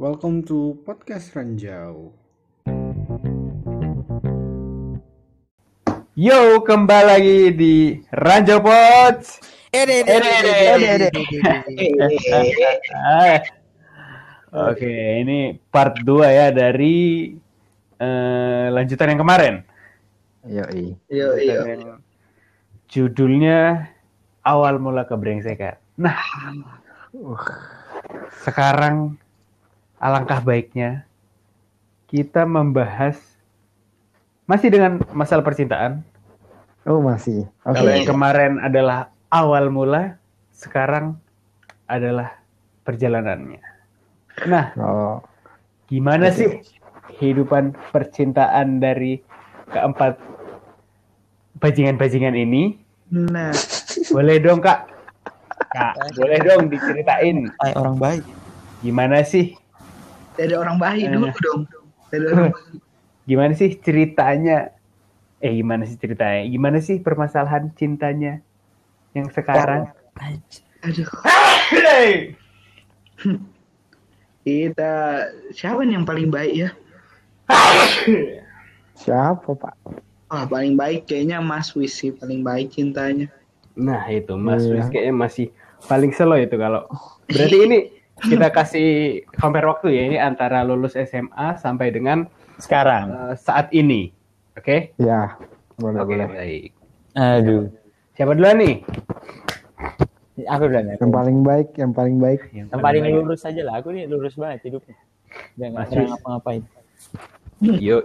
Welcome to podcast Ranjau. Yo, kembali lagi di Ranjau Ah. Oke, ini part 2 ya dari eh, lanjutan yang kemarin. Yoi. Yo, yo. Judulnya awal mula kebrengsekan. Nah, sekarang alangkah baiknya kita membahas masih dengan masalah percintaan. Oh masih. Oke. Kalau yang kemarin adalah awal mula, sekarang adalah perjalanannya. Nah, Oh. gimana sih kehidupan percintaan dari keempat bajingan-bajingan ini? Nah, Boleh dong, Kak. Kak, boleh dong diceritain ay orang baik. gimana sih? Dari orang bayi Eh. dulu dong dari orang bayi. Gimana sih ceritanya? Eh, gimana sih ceritanya? Gimana sih permasalahan cintanya yang sekarang? aduh Hey! kita siapa nih yang paling baik ya Siapa Pak? wah paling baik kayaknya Mas Wis sih paling baik cintanya Nah itu Mas Iya. Wis kayaknya masih paling slow itu kalau berarti ini kita kasih compare waktu ya ini antara lulus SMA sampai dengan Sekarang. eh, saat ini. Oke? Ya. Boleh Oke, boleh. baik. Aduh. Siapa duluan nih? Aku duluan ya. Yang paling baik, yang paling baik. Yang Yang paling baik. lurus aja lah. Aku nih lurus banget hidupnya. Yus. ngapa-ngapain. Yo.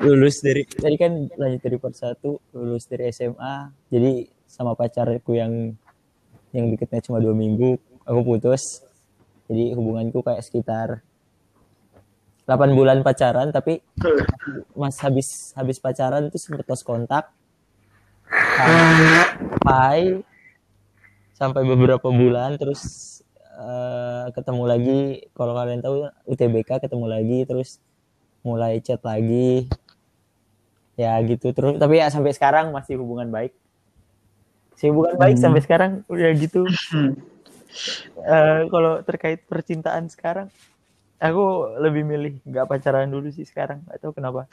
Lulus dari tadi kan lanjut dari part 1, lulus dari SMA. Jadi sama pacarku yang yang deketnya cuma dua minggu, aku putus. Jadi hubunganku kayak sekitar 8 bulan pacaran tapi mas habis habis pacaran itu sempet lost kontak. Sampai sampai beberapa bulan terus eh, ketemu lagi. Kalau kalian tahu UTBK ketemu lagi terus mulai chat lagi. Ya gitu. Terus tapi ya sampai sekarang masih hubungan baik. Masih hubungan baik Hmm. sampai sekarang udah gitu Eh, kalau terkait percintaan sekarang aku lebih milih nggak pacaran dulu sih sekarang tahu kenapa.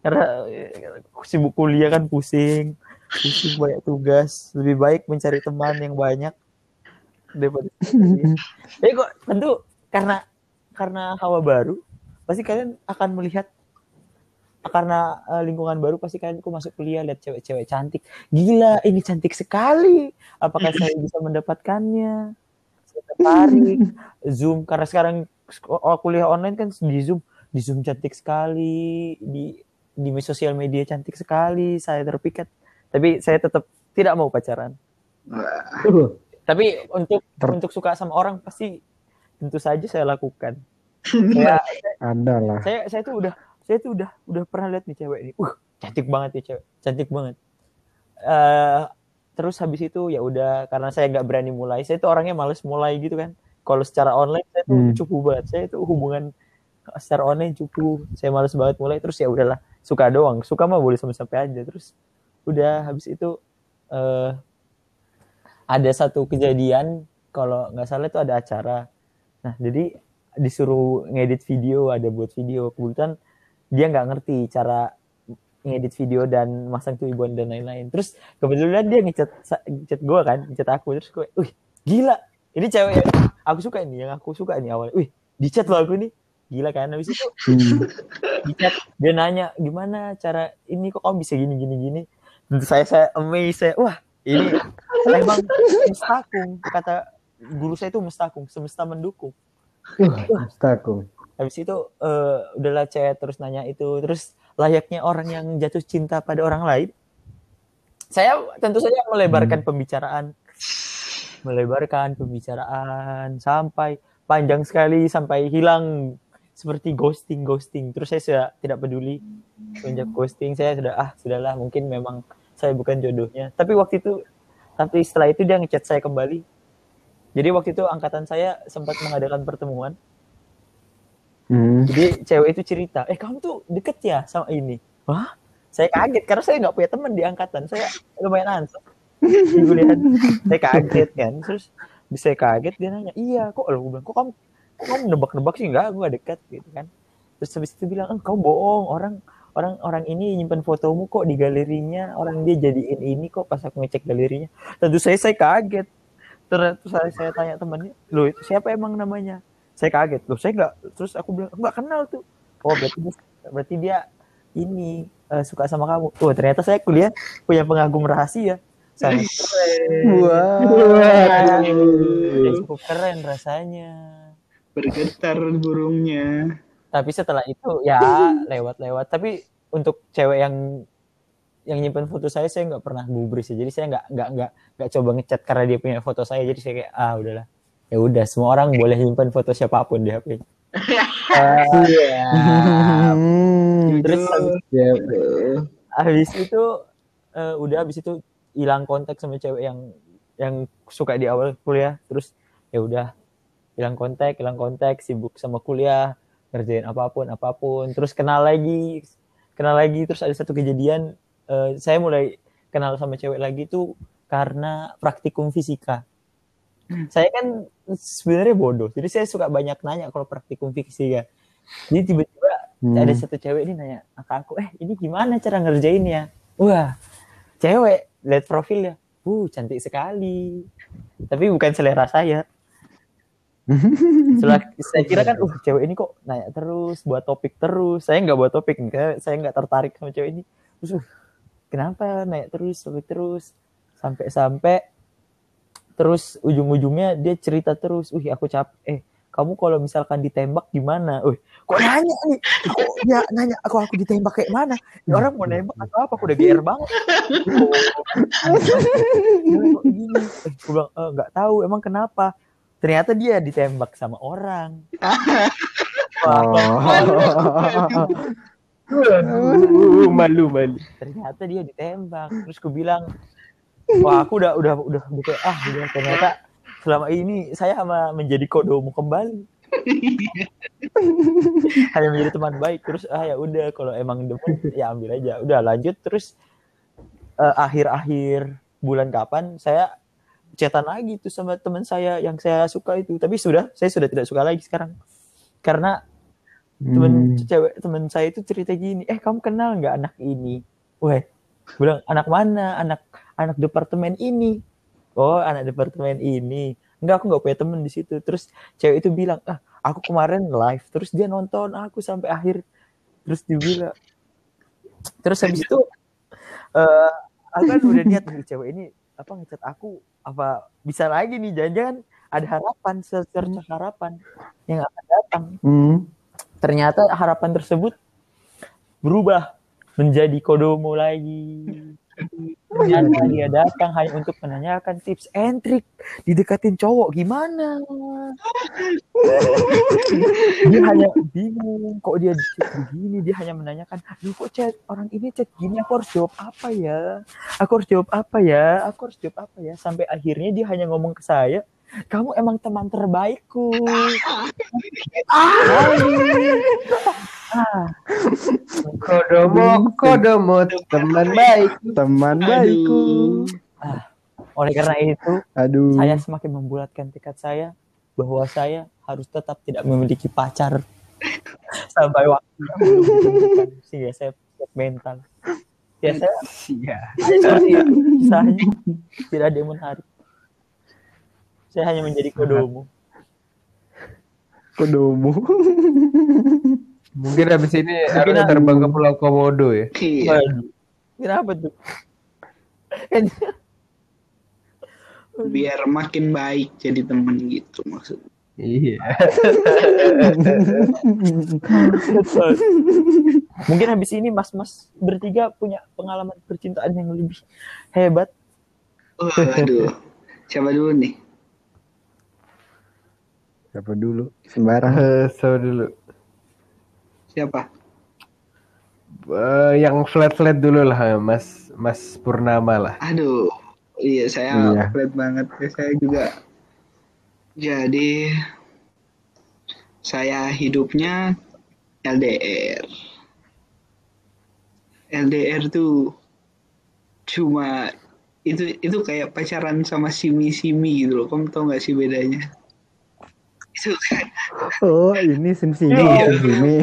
Karena eh, sibuk kuliah kan pusing pusing banyak tugas. Lebih baik mencari teman yang banyak daripada tapi kok tentu karena karena hawa baru pasti kalian akan melihat karena eh, lingkungan baru pasti kalian kok masuk kuliah lihat cewek-cewek cantik. Gila ini cantik sekali. Apakah saya bisa mendapatkannya? Saya tertarik. Zoom karena sekarang sek- oh, kuliah online kan di zoom. Di zoom cantik sekali. Di di sosial media cantik sekali. Saya terpikat. Tapi saya tetap tidak mau pacaran. Tapi untuk Ter- untuk suka sama orang pasti tentu saja saya lakukan. Saya, Ada lah. saya saya tuh udah saya tuh udah udah pernah lihat nih cewek ini. Uh cantik banget nih cewek. Cantik banget. Eh terus habis itu ya udah karena saya nggak berani mulai saya tuh orangnya males mulai gitu kan. Kalau secara online saya tuh Hmm. cukup banget. Saya tuh hubungan secara online cukup. Saya males banget mulai terus ya udahlah suka doang. Suka mah boleh sampai sampai aja. Terus udah habis itu eh ada satu kejadian kalau nggak salah itu ada acara. Nah jadi disuruh ngedit video ada buat video. Kebetulan dia nggak ngerti cara ngedit video dan masang tulisan dan lain-lain. Terus kebetulan dia ngechat ngechat gue kan ngechat aku. Terus gue wih gila ini cewek yang aku suka ini yang aku suka ini awalnya. Wih di chat lo aku nih gila kan habis itu Hmm. di chat dia nanya gimana cara ini kok kamu bisa gini gini gini? Terus saya saya amazed saya wah ini emang mustakung kata guru saya itu mustakung semesta mendukung. Astaga. Habis itu eh, udahlah chat terus nanya itu terus layaknya orang yang jatuh cinta pada orang lain. Saya tentu saja melebarkan pembicaraan. Melebarkan pembicaraan sampai panjang sekali sampai hilang seperti ghosting ghosting terus saya sudah tidak peduli semenjak ghosting. Saya sudah ah sudahlah mungkin memang saya bukan jodohnya. Tapi waktu itu tapi setelah itu dia ngechat saya kembali. Jadi waktu itu angkatan saya sempat mengadakan pertemuan Hmm. jadi cewek itu cerita, eh kamu tuh deket ya sama ini. Wah, saya kaget karena saya nggak punya teman di angkatan. Saya lumayan kuliahan. Saya kaget kan. Terus bisa kaget dia nanya, iya kok lo bilang kok kamu kok kamu nebak-nebak sih enggak gue dekat gitu kan terus habis itu bilang eh, bohong orang orang orang ini nyimpen fotomu kok di galerinya orang dia jadiin ini kok pas aku ngecek galerinya tentu saya saya kaget terus saya, saya tanya temannya loh itu siapa emang namanya saya kaget. Loh saya nggak terus aku bilang nggak kenal tuh. Oh berarti dia, berarti dia ini eh, suka sama kamu. Oh ternyata saya kuliah punya pengagum rahasia. Keren Wah. Ya, cukup keren rasanya. Bergetar burungnya. tapi setelah itu ya lewat-lewat. Tapi untuk cewek yang yang nyimpen foto saya saya nggak pernah gubris ya. Jadi saya nggak nggak nggak nggak coba ngechat karena dia punya foto saya. Jadi saya kayak ah udahlah ya udah semua orang boleh nyimpen foto siapa pun di HP Hmm. terus Ya, habis itu eh, udah habis itu hilang kontak sama cewek yang yang suka di awal kuliah. Terus ya udah hilang kontak hilang kontak sibuk sama kuliah ngerjain apa pun apa pun. Terus kenal lagi kenal lagi terus ada satu kejadian eh, saya mulai kenal sama cewek lagi tuh karena praktikum fisika saya kan sebenarnya bodoh jadi saya suka banyak nanya kalau praktikum fisika jadi tiba-tiba Hmm. ada satu cewek ini nanya ke aku eh ini gimana cara ngerjainnya? Wah cewek lihat profilnya uh cantik sekali. Tapi bukan selera saya. Setelah, saya kira kan uh cewek ini kok nanya terus buat topik terus. Saya nggak buat topik enggak saya nggak tertarik sama cewek ini. Terus uh, kenapa nanya terus topik terus? Sampai-sampai terus ujung-ujungnya dia cerita terus uh aku capek eh kamu kalau misalkan ditembak gimana? Uh, kok nanya nih? Kok dia nanya aku aku ditembak kayak mana? Ini orang mau nembak atau apa? Aku udah GR banget. Oh, kok gini? Eh, aku bilang "Eh, nggak tahu. Emang kenapa? Ternyata dia ditembak sama orang. Wah, Oh. Uh, malu malu. ternyata dia ditembak. Terus aku bilang, wah aku udah udah udah buka ah dia bilang, ternyata selama ini saya sama menjadi kodomu kembali. Hanya menjadi teman baik terus ah ya udah kalau emang demen ya ambil aja. Udah lanjut terus eh, akhir-akhir bulan kapan saya chatan lagi tuh sama teman saya yang saya suka itu. Tapi sudah saya sudah tidak suka lagi sekarang. Karena temen Hmm. cewek temen saya itu cerita gini eh kamu kenal nggak anak ini wah bilang anak mana anak anak departemen ini. Oh anak departemen ini. Enggak aku nggak punya temen di situ. Terus cewek itu bilang ah aku kemarin live. Terus dia nonton aku sampai akhir. Terus dia bilang terus habis itu eh aku kan udah niat nih cewek ini apa ngechat aku apa bisa lagi nih? Jangan-jangan ada harapan secerca harapan yang akan datang. Hmm. ternyata harapan tersebut berubah menjadi kodomo lagi. Ternyata dia datang hanya untuk menanyakan tips and trick didekatin cowok gimana. Dia hanya bingung kok dia chat begini, dia hanya menanyakan, "Lu kok chat orang ini chat gini, aku harus jawab apa ya? Aku harus jawab apa ya? Aku harus jawab apa ya?" Sampai akhirnya dia hanya ngomong ke saya, "Kamu emang teman terbaikku." Ah, Kodomo, kodomo, teman baik. Teman baikku. oleh karena itu, Aduh. saya semakin membulatkan tekad saya bahwa saya harus tetap tidak memiliki pacar sampai waktu sehingga saya siap mental. Ya saya Iya. kisahnya tidak ada menarik. Saya hanya menjadi kodomo. Kodomo. Mungkin habis ini harus Mungkin- terbang ke Pulau Komodo ya. Iya. Kenapa tuh? Biar makin baik jadi teman gitu maksudnya. Iya. Mungkin habis ini mas-mas bertiga punya pengalaman percintaan yang lebih hebat. Oh, aduh. Siapa dulu nih? Siapa dulu? Sembarang. So dulu. Siapa? Eh, yang flat-flat dulu lah, Mas Mas Purnama lah. Aduh. Iya, saya Iya. flat banget. Ya, Saya juga. Jadi saya hidupnya LDR. LDR tuh cuma itu itu kayak pacaran sama simi-simi gitu loh. Kamu tau gak sih bedanya? Itu kan Oh, ini sim simi, Iya. sim simi.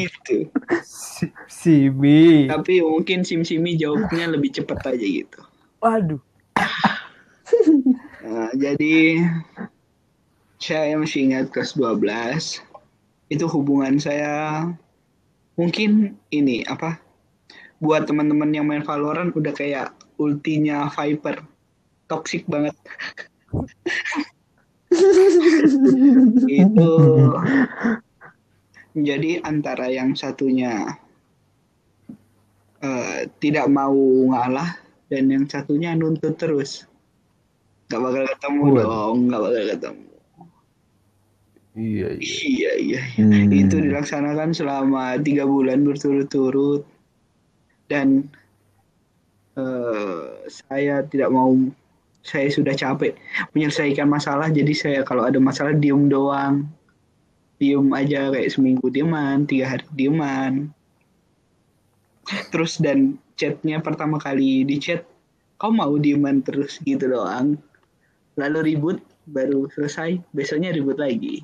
gitu. Si, Simi. Tapi mungkin SimSimi jawabnya lebih cepat aja gitu. Waduh. Nah, jadi saya masih ingat kelas 12 itu hubungan saya mungkin ini apa buat teman-teman yang main Valorant udah kayak ultinya Viper toxic banget itu jadi antara yang satunya eh, tidak mau ngalah dan yang satunya nuntut terus nggak bakal ketemu Waduh. dong nggak bakal ketemu Iya, iya. iya iya Hmm. itu dilaksanakan selama tiga bulan berturut-turut dan eh, saya tidak mau saya sudah capek menyelesaikan masalah jadi saya kalau ada masalah diem doang. Diem aja kayak seminggu dieman tiga hari dieman. Terus dan chatnya pertama kali di chat kau mau dieman terus? Gitu doang. Lalu ribut baru selesai. Besoknya ribut lagi.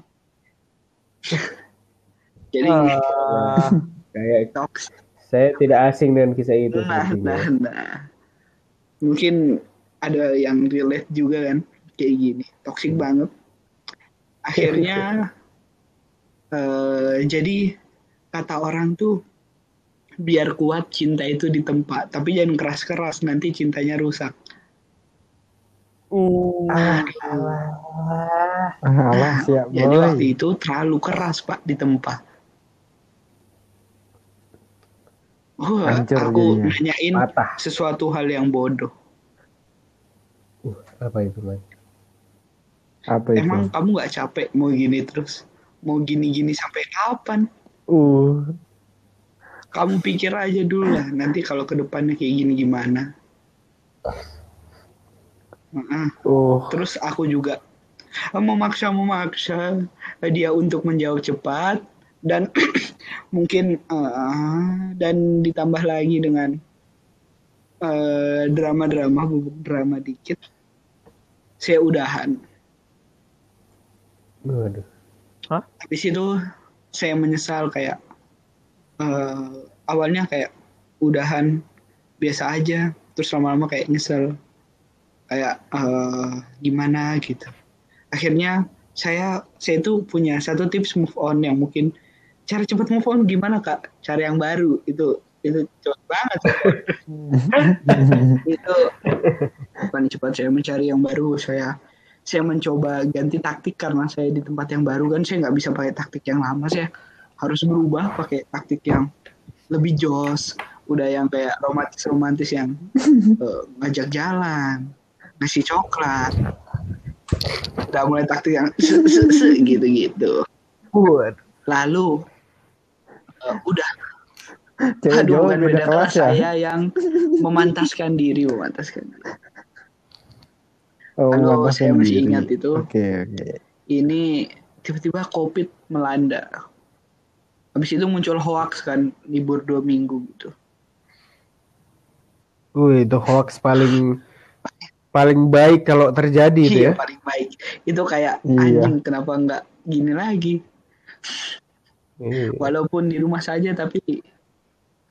Jadi Ah, Kayak toxic. Saya tidak asing dengan kisah itu. Nah, nah, nah. Mungkin ada yang relate juga kan kayak gini, toxic banget. Akhirnya eh, jadi kata orang tuh biar kuat cinta itu di tempat, tapi jangan keras-keras nanti cintanya rusak. uh, Alah, siap Jadi boy. waktu itu terlalu keras pak di tempat. Wah, Hancur aku jadinya. nanyain Patah. sesuatu hal yang bodoh. Uh, apa itu, Mas? Apa itu? Emang kamu nggak capek mau gini terus? Mau gini-gini sampai kapan? Uh, Kamu pikir aja dulu lah, nanti kalau ke depannya kayak gini gimana? Heeh. uh, Terus aku juga memaksa memaksa dia untuk menjawab cepat dan mungkin eh, dan ditambah lagi dengan eh, drama-drama bubuk drama dikit saya udahan Waduh. habis itu saya menyesal kayak eh, awalnya kayak udahan biasa aja terus lama-lama kayak nyesel. Kayak eh, gimana gitu. Akhirnya saya saya itu punya satu tips move on yang mungkin cara cepat move on gimana kak? Cara yang baru. Itu itu cepat banget. Itu cepat saya mencari yang baru saya saya mencoba ganti taktik karena saya di tempat yang baru kan saya nggak bisa pakai taktik yang lama saya harus berubah pakai taktik yang lebih jos udah yang kayak romantis romantis yang eh, ngajak jalan ngasih coklat udah mulai taktik yang se- se- gitu-gitu lalu eh, udah cewek aduh bukan beda kelas ya. saya yang memantaskan diri memantaskan diri. Oh, Kalau saya masih ingat itu. Oke, oke. ini tiba-tiba covid melanda habis itu muncul hoax kan libur dua minggu gitu Wih, itu hoax paling paling baik kalau terjadi itu iya ya. paling baik itu kayak Iya. anjing kenapa nggak gini lagi Iya. walaupun di rumah saja tapi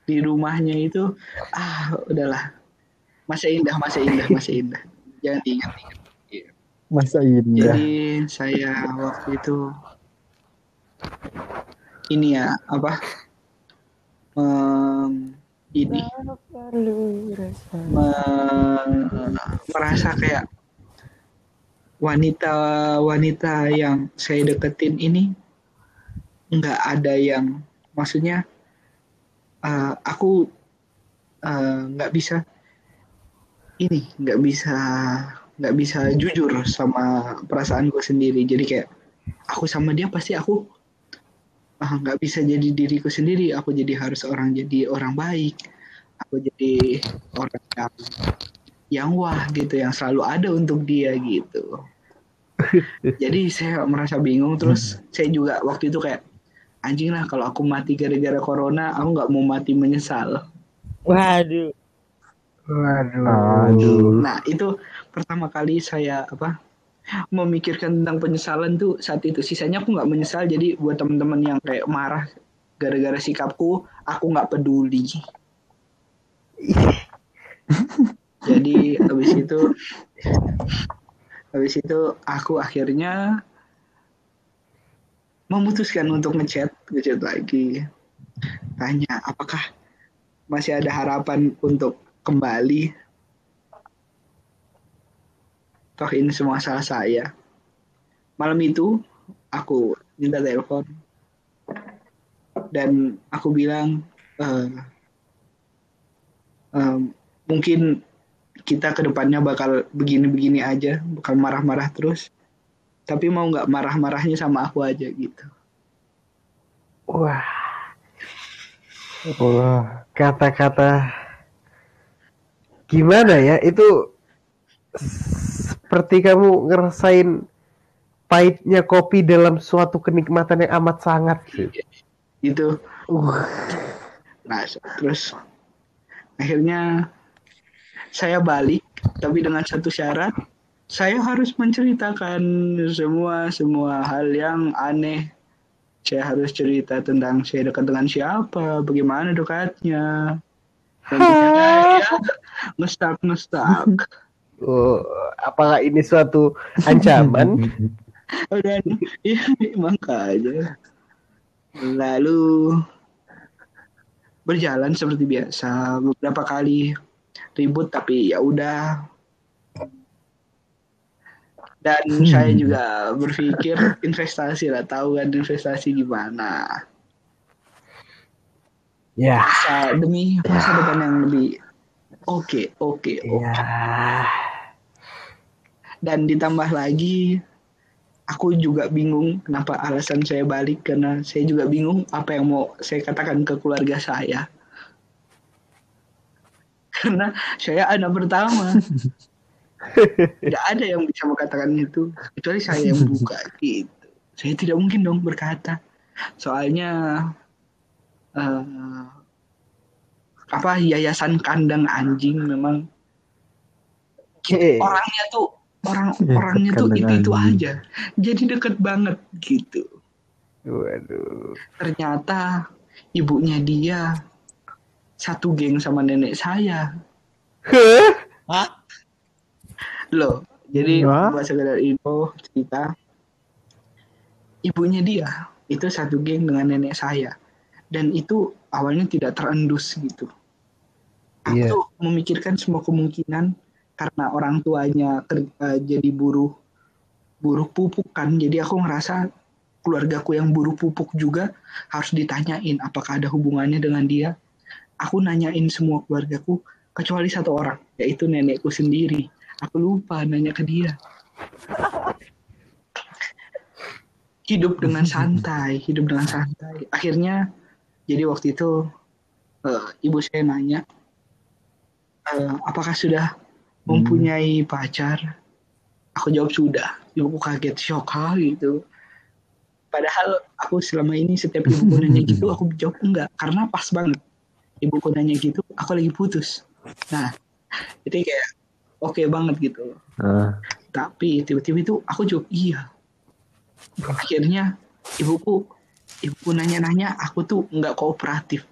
di rumahnya itu ah udahlah masa indah masa indah masa indah jangan ingat ingat Masa indah. Jadi saya waktu itu ini ya apa? Mem- ini me- merasa kayak wanita-wanita yang saya deketin ini nggak ada yang maksudnya eh, aku eh, nggak bisa ini nggak bisa nggak bisa jujur sama perasaanku sendiri. Jadi kayak aku sama dia pasti aku ah, nggak bisa jadi diriku sendiri. Aku jadi harus orang jadi orang baik. Aku jadi orang yang yang wah gitu yang selalu ada untuk dia gitu. Jadi saya merasa bingung. Terus saya juga waktu itu kayak anjing lah kalau aku mati gara-gara corona aku nggak mau mati menyesal. Waduh. Waduh. Aduh. Nah, itu pertama kali saya apa? memikirkan tentang penyesalan tuh saat itu. Sisanya aku nggak menyesal. Jadi buat teman-teman yang kayak marah gara-gara sikapku, aku nggak peduli. Jadi habis itu habis itu aku akhirnya memutuskan untuk ngechat, ngechat lagi. Tanya apakah masih ada harapan untuk kembali. Toh ini semua salah saya. Malam itu aku minta telepon dan aku bilang eh, em, mungkin kita ke depannya bakal begini-begini aja, bakal marah-marah terus. Tapi mau nggak marah-marahnya sama aku aja gitu. Wah. Wah, kata-kata gimana ya? Itu seperti kamu ngerasain pahitnya kopi dalam suatu kenikmatan yang amat sangat. Gitu. Uh, Nah, terus akhirnya saya balik, tapi dengan satu syarat, saya harus menceritakan semua semua hal yang aneh. Saya harus cerita tentang saya dekat dengan siapa, bagaimana dekatnya. Dan ternyata ya, ngestak ngestak. oh, apakah ini suatu ancaman? Dan iya makanya. Lalu berjalan seperti biasa beberapa kali ribut tapi ya udah dan saya juga berpikir investasi lah tahu kan investasi gimana Ya, masa demi masa depan yang lebih oke oke oke. Ya. dan ditambah lagi aku juga bingung kenapa alasan saya balik karena saya juga bingung apa yang mau saya katakan ke keluarga saya. Karena saya anak pertama. Tidak ada yang bisa mengatakan itu kecuali saya yang buka gitu. Saya tidak mungkin dong berkata. Soalnya eh, apa yayasan kandang anjing memang Oke. orangnya tuh orang Ya, orangnya tuh itu itu anjing. aja jadi deket banget gitu Waduh. ternyata ibunya dia satu geng sama nenek saya Hah? loh jadi Wah. buat sekedar info cerita ibunya dia itu satu geng dengan nenek saya dan itu awalnya tidak terendus gitu aku Iya. tuh memikirkan semua kemungkinan karena orang tuanya eh, jadi buruh buruh pupuk kan. Jadi aku ngerasa keluargaku yang buruh pupuk juga harus ditanyain apakah ada hubungannya dengan dia. Aku nanyain semua keluargaku kecuali satu orang yaitu nenekku sendiri. Aku lupa nanya ke dia. Hidup dengan santai hidup dengan santai. Akhirnya jadi waktu itu eh, ibu saya nanya "Eh, apakah sudah mempunyai pacar? Aku jawab sudah. Ibuku kaget shock "Hah?" gitu. Padahal aku selama ini setiap ibuku nanya gitu aku jawab enggak. Karena pas banget. Ibuku nanya gitu aku lagi putus. Nah jadi kayak oke banget gitu. Ah, tapi tiba-tiba itu aku jawab iya. Akhirnya ibuku ibuku nanya-nanya aku tuh nggak kooperatif.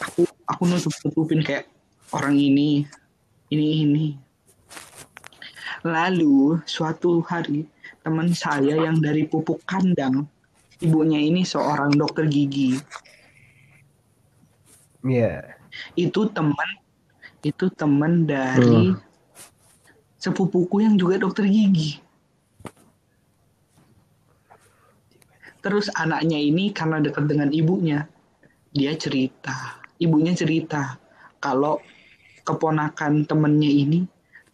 Aku aku nutup nutupin kayak orang ini ini ini lalu suatu hari teman saya yang dari pupuk kandang ibunya ini seorang dokter gigi Iya. itu teman itu teman dari sepupuku yang juga dokter gigi. Terus anaknya ini karena dekat dengan ibunya, dia cerita, ibunya cerita kalau keponakan temennya ini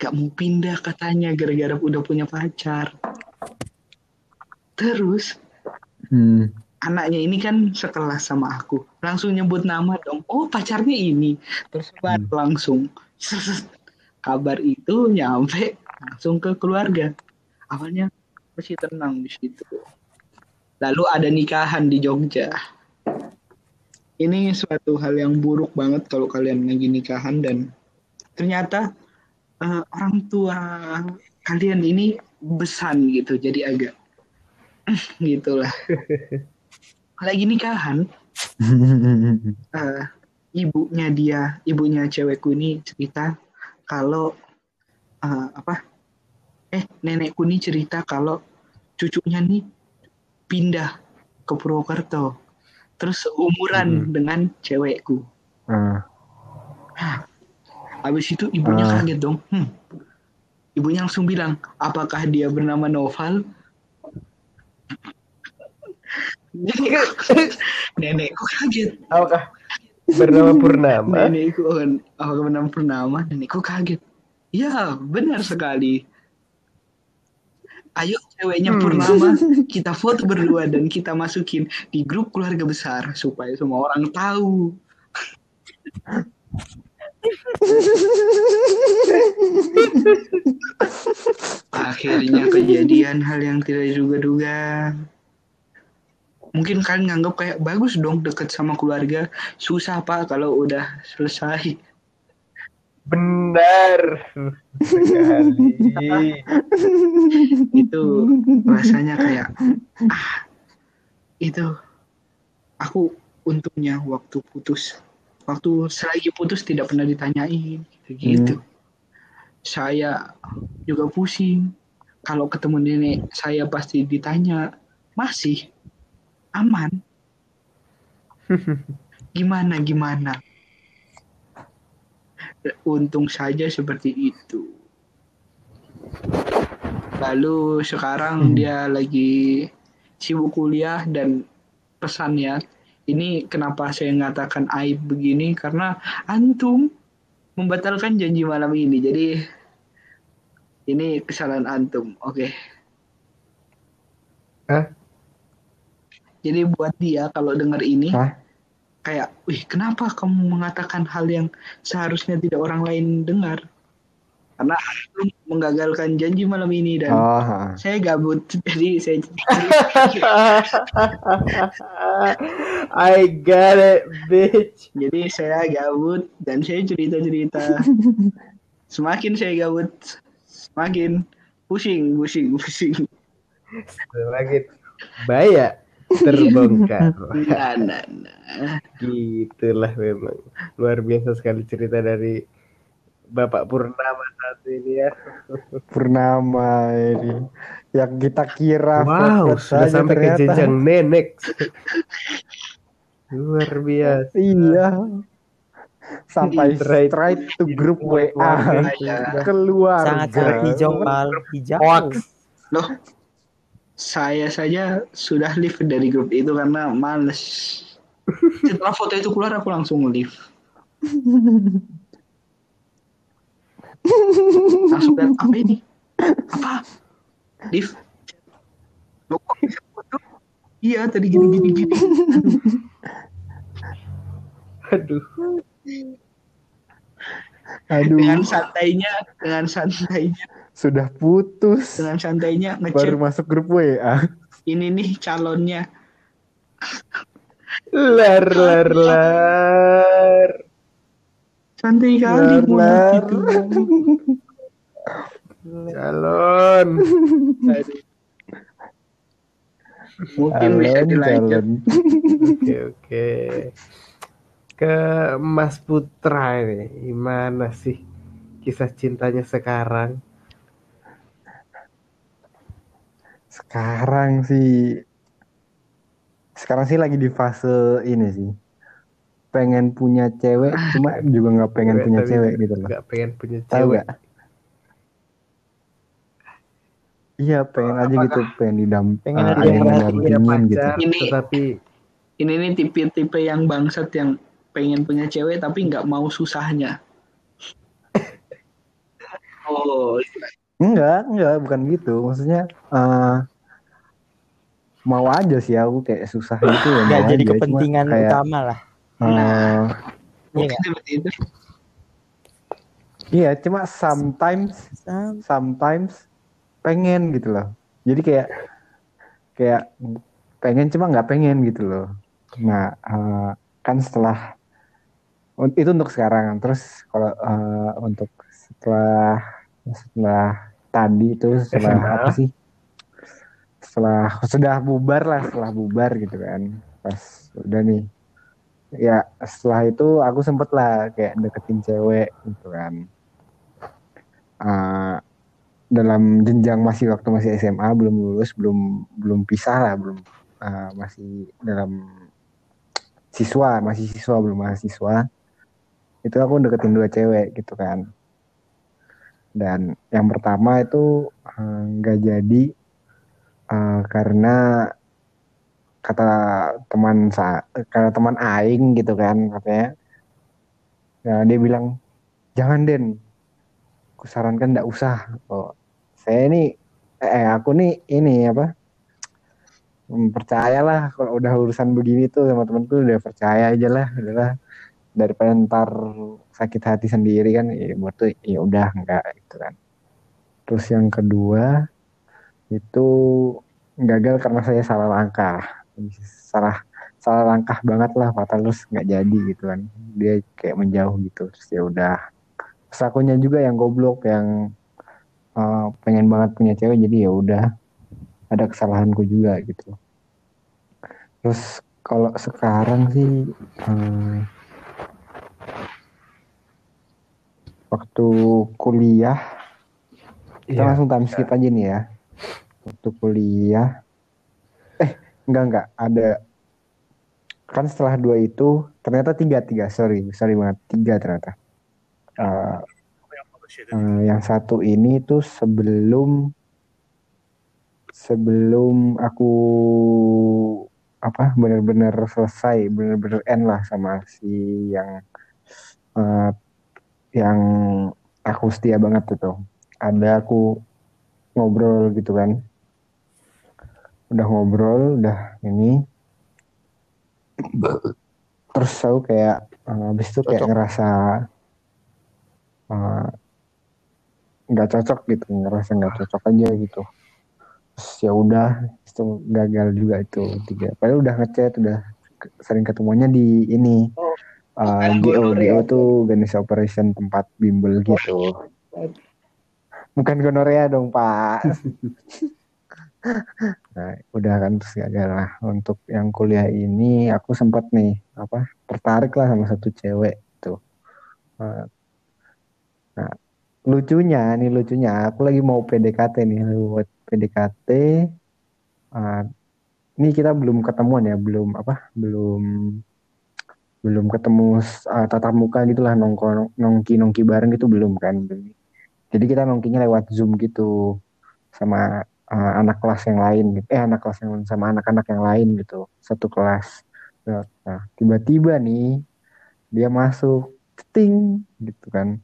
gak mau pindah katanya gara-gara udah punya pacar. Terus hmm. anaknya ini kan sekelas sama aku langsung nyebut nama dong oh pacarnya ini terus baru langsung kabar itu nyampe langsung ke keluarga awalnya masih tenang di situ lalu ada nikahan di Jogja ini suatu hal yang buruk banget kalau kalian lagi nikahan dan ternyata eh, orang tua kalian ini besan gitu jadi agak gitulah. Lagi nikahan eh, ibunya dia ibunya cewekku ini cerita kalau eh, apa eh nenekku ini cerita kalau cucunya nih pindah ke Purwokerto terus umuran Mhm. dengan cewekku. Ah, habis itu ibunya Ah. kaget dong hmm. ibunya langsung bilang apakah dia bernama Noval nenekku kaget Apakah bernama Purnama? Nenekku apakah bernama Purnama? Nenekku kaget. Ya, benar sekali. Ayo ceweknya Hmm. Purnama, kita foto berdua dan kita masukin di grup keluarga besar supaya semua orang tahu. Akhirnya kejadian hal yang tidak juga-duga. Mungkin kalian nganggap kayak bagus dong deket sama keluarga. Susah pak kalau udah selesai. Benar. Itu rasanya kayak ah itu aku untungnya waktu putus waktu selagi putus tidak pernah ditanyain gitu saya juga pusing. Kalau ketemu nenek saya pasti ditanya masih aman? Gimana gimana? Untung saja seperti itu. Lalu sekarang dia lagi sibuk kuliah dan pesannya ini kenapa saya mengatakan aib begini? Karena antum membatalkan janji malam ini. Jadi ini kesalahan antum. Oke. Hah? jadi buat dia kalau dengar ini Hah? kayak wih kenapa kamu mengatakan hal yang seharusnya tidak orang lain dengar karena antum menggagalkan janji malam ini dan Oh, saya gabut jadi saya I got it, bitch. Jadi saya gabut dan saya cerita-cerita. Semakin saya gabut, semakin pusing, pusing, pusing. Lagi baya terbongkar. Nah, nah, nah. Gitulah memang. Luar biasa sekali cerita dari Bapak Purnama ini ya. Purnama ini. Yang kita kira Wow, sudah sampai ke ternyata. jenjang nenek. Luar biasa. Iya. Sampai Straight. straight to grup WA Keluarga. keluar. Sangat-sangat hijau pal hijau. Hoax. Loh, saya saja sudah leave dari grup itu karena males. Setelah foto itu keluar aku langsung leave. Langsung lihat apa ini? Apa? Foto? Iya, tadi gini gini gini. Aduh. Aduh, Dengan santainya, dengan santainya, sudah putus. dengan santainya Baru ngechat masuk grup WA. ini nih calonnya. Lar lar lar. Santai kali lar. gitu. Calon. Mungkin bisa dilanjut. Oke oke. Ke Mas Putra ini, gimana sih kisah cintanya sekarang? Sekarang sih sekarang sih lagi di fase ini sih. Pengen punya cewek, cuma juga nggak pengen punya tapi cewek gitu loh. Gak pengen punya Tahu cewek. nggak? Iya, pengen aja Apakah- gitu, pengen didam, Pengen eh, ada yang gitu. Ini- tetapi Ini nih tipe-tipe yang bangsat yang pengen punya cewek tapi nggak mau susahnya. Oh, Enggak, enggak, bukan gitu. Maksudnya eh mau aja sih aku kayak susah gitu ya. Nggak jadi aja. Cuma kepentingan kayak, utama lah. Eh, Iya mungkin seperti itu. iya, cuma sometimes sometimes pengen gitu loh. Jadi kayak kayak pengen cuma nggak pengen gitu loh. Nah, eh, kan setelah itu untuk sekarang. Terus kalau eh, untuk setelah setelah tadi itu setelah SMA. apa sih setelah sudah bubar lah setelah bubar gitu kan pas udah nih ya setelah itu aku sempet lah kayak deketin cewek gitu kan. Ah, dalam jenjang masih waktu masih SMA belum lulus belum belum pisah lah belum ah, masih dalam siswa masih siswa belum mahasiswa. Itu aku deketin dua cewek gitu kan. Dan yang pertama itu eh, nggak jadi eh, karena kata teman sa kata teman aing gitu kan katanya ya dia bilang jangan den. Aku sarankan nggak usah. Oh, saya ini eh aku nih ini apa percayalah kalau udah urusan begini tuh sama temanku udah percaya aja lah udahlah daripada ntar sakit hati sendiri kan ya buat tuh ya udah enggak gitu kan. Terus yang kedua itu gagal karena saya salah langkah salah salah langkah banget lah fatal terus nggak jadi gitu kan. Dia kayak menjauh gitu terus ya udah. Terus akunya juga yang goblok yang eh, pengen banget punya cewek jadi ya udah. Ada kesalahanku juga gitu. Terus kalau sekarang sih eh, waktu kuliah kita Iya. langsung time skip aja nih ya. Waktu kuliah enggak enggak ada. Kan setelah dua itu ternyata tiga tiga. Sorry sorry banget. Tiga ternyata. Eh, eh, yang satu ini tuh sebelum sebelum aku apa benar-benar selesai benar-benar end lah sama si yang eh, yang aku setia banget itu ada aku ngobrol gitu kan udah ngobrol udah ini. Terus aku kayak eh, habis itu kayak Cocok. ngerasa eh, nggak cocok gitu ngerasa nggak cocok aja gitu. Terus ya udah itu gagal juga itu tiga. Padahal udah ngechat udah sering ketemunya di ini Oh, bukan GO. GO tuh organisasi operation tempat bimbel gitu. Bukan gonorea dong pak nah udah kan terus gagal lah. Untuk yang kuliah ini aku sempat nih apa tertarik lah sama satu cewek tuh. Eh, nah lucunya nih lucunya aku lagi mau PDKT nih buat PDKT Eh, ini kita belum ketemuan ya belum apa belum belum ketemu uh, tatap muka gitulah nongkrong nongki nongki bareng gitu belum kan. Jadi kita nongkinya lewat zoom gitu sama uh, anak kelas yang lain gitu. eh anak kelas yang sama anak-anak yang lain gitu. Satu kelas. Nah tiba-tiba nih dia masuk. Ting gitu kan.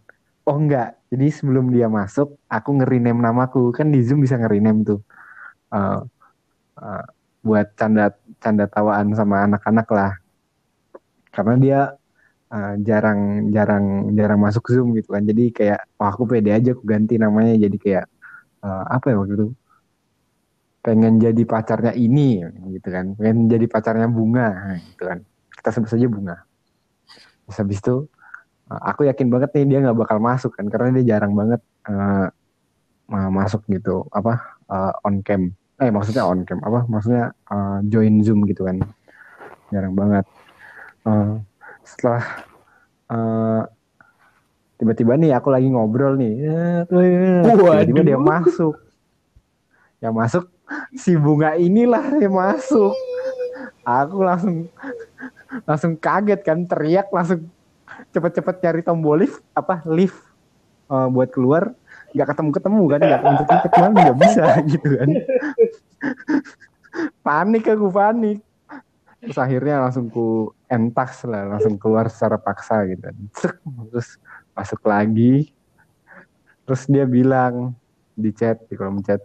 Oh enggak. Jadi sebelum dia masuk aku nge-rename namaku. Kan di zoom bisa nge-rename tuh. Uh, uh, buat canda canda tawaan sama anak-anak lah. Karena dia uh, jarang jarang jarang masuk zoom gitu kan. Jadi kayak oh aku pede aja aku ganti namanya. Jadi kayak uh, apa ya waktu itu pengen jadi pacarnya ini gitu kan. Pengen jadi pacarnya bunga nah, gitu kan. Kita sebut saja bunga. Terus habis itu uh, aku yakin banget nih dia nggak bakal masuk kan karena dia jarang banget uh, masuk gitu. Apa uh, on cam. Eh maksudnya on cam. Apa maksudnya uh, join zoom gitu kan. Jarang banget. Uh, setelah uh, tiba-tiba nih aku lagi ngobrol nih. Eh, tiba-tiba dia masuk. Yang masuk si bunga inilah yang masuk. Aku langsung langsung kaget kan teriak langsung cepet-cepet cari tombol lift apa lift uh, buat keluar. Nggak ketemu ketemu kan nggak ketemu ketemu nggak bisa gitu kan. Panik aku panik. Terus akhirnya langsung ku entas lah langsung keluar secara paksa gitu Cek, terus masuk lagi. Terus dia bilang di chat di kolom chat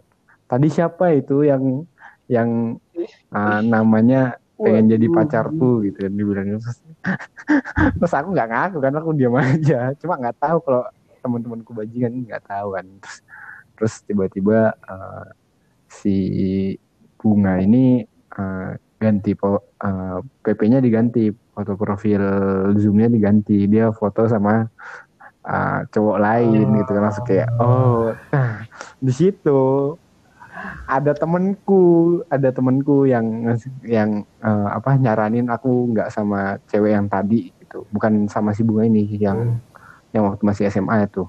tadi siapa itu yang yang ah, namanya pengen jadi pacarku gitu kan dibilang terus, terus aku nggak ngaku kan aku diam aja. Cuma nggak tahu kalau teman-temanku bajingan nggak tahu kan. Terus terus tiba-tiba eh, si bunga ini eh, ganti po- eh, PP-nya diganti foto profil zoomnya diganti. Dia foto sama uh, cowok lain gitu kan. Langsung kayak oh nah, di situ ada temenku ada temenku yang yang uh, apa nyaranin aku nggak sama cewek yang tadi gitu. Bukan sama si bunga ini yang yang waktu masih SMA itu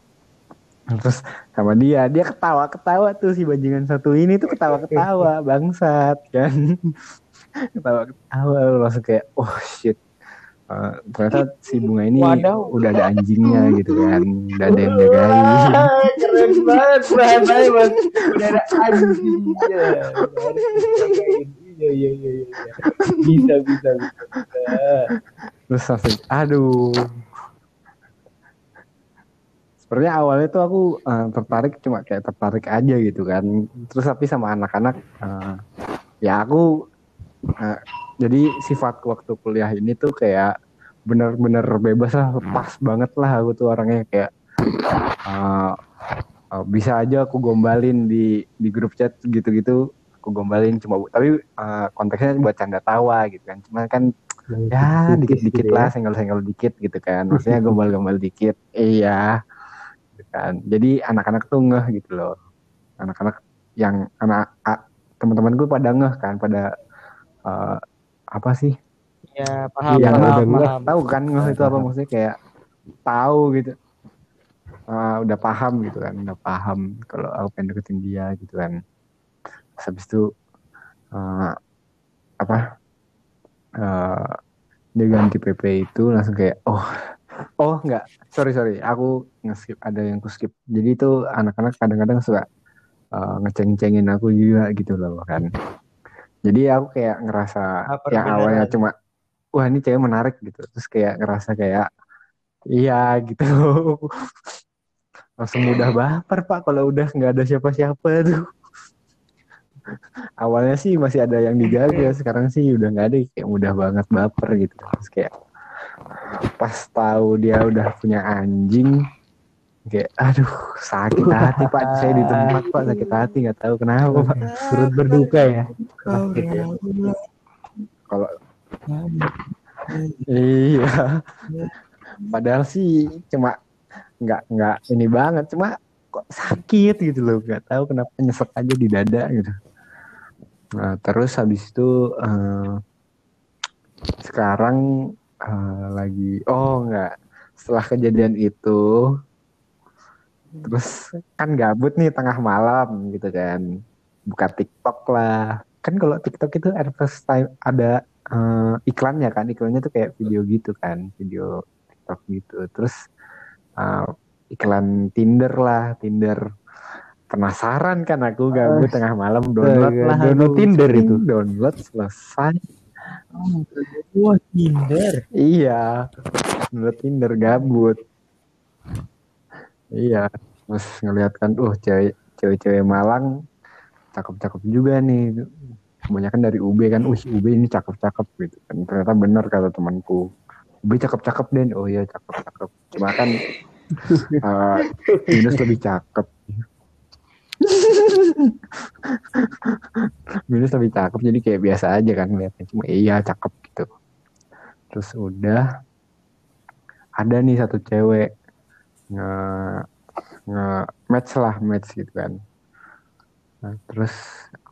terus sama dia dia ketawa ketawa tuh si bajingan satu ini tuh ketawa ketawa bangsat kan. Ketawa ketawa langsung kayak oh shit Uh, ternyata si bunga ini Waduh. udah ada anjingnya gitu kan. Udah ada yang jagain. Keren banget. Keren banget. Udah ada anjingnya. Iya iya iya iya bisa bisa bisa terus langsung aduh. Sebenarnya awalnya tuh aku eh, tertarik cuma kayak tertarik aja gitu kan. Terus tapi sama anak-anak eh, ya aku eh, jadi sifat waktu kuliah ini tuh kayak bener-bener bebas lah pas banget lah aku tuh orangnya kayak eh, eh, bisa aja aku gombalin di di grup chat gitu-gitu aku gombalin cuma tapi eh, konteksnya buat canda tawa gitu kan cuma kan ya dikit-dikit lah senggol-senggol dikit gitu kan maksudnya gombal-gombal dikit iya gitu kan. Jadi anak-anak tuh ngeh gitu loh anak-anak yang anak teman-teman gue pada ngeh kan pada eh, apa sih Ya paham, yang paham, udah paham. tahu kan ngeh itu apa maksudnya kayak tahu gitu. Eh, udah paham gitu kan udah paham kalau aku pengen deketin dia gitu kan. Terus habis itu eh, apa eh, dia ganti PP itu langsung kayak oh oh nggak sorry sorry aku nge-skip ada yang ku skip jadi itu anak-anak kadang-kadang suka eh, ngeceng-cengin aku juga gitu loh kan. Jadi aku kayak ngerasa Apa yang awalnya cuma wah ini cewek menarik gitu. Terus kayak ngerasa kayak iya gitu. Langsung mudah baper pak kalau udah nggak ada siapa-siapa tuh. Awalnya sih masih ada yang dijaga sekarang sih udah nggak ada kayak mudah banget baper gitu. Terus kayak pas tahu dia udah punya anjing kayak aduh sakit hati pak. Saya di tempat pak sakit hati nggak tahu kenapa pak. Turut berduka ya. Kalau iya. Padahal sih cuma nggak nggak ini banget cuma kok sakit gitu loh nggak tahu kenapa nyesek aja di dada gitu. Nah terus habis itu eh, sekarang eh, lagi oh nggak. Setelah kejadian itu terus kan gabut nih tengah malam gitu kan. Buka TikTok lah. Kan kalau TikTok itu advertise time ada eh, iklannya kan iklannya tuh kayak video gitu kan video TikTok gitu terus eh, iklan Tinder lah Tinder penasaran kan aku gabut tengah malam download lah download. Tinder itu? download selesai Wah, Tinder. iya download Tinder gabut iya terus ngeliat kan uh cewek cewek-cewek Malang cakep-cakep juga nih kebanyakan dari UB kan uh UB ini cakep-cakep gitu kan. Ternyata benar kata temanku. UB cakep-cakep Den. Oh iya cakep-cakep. Cuma kan eh, Minus lebih cakep. Minus lebih cakep jadi kayak biasa aja kan ngeliatnya. Cuma iya cakep gitu. Terus udah ada nih satu cewek nge nge match lah match gitu kan. Nah, terus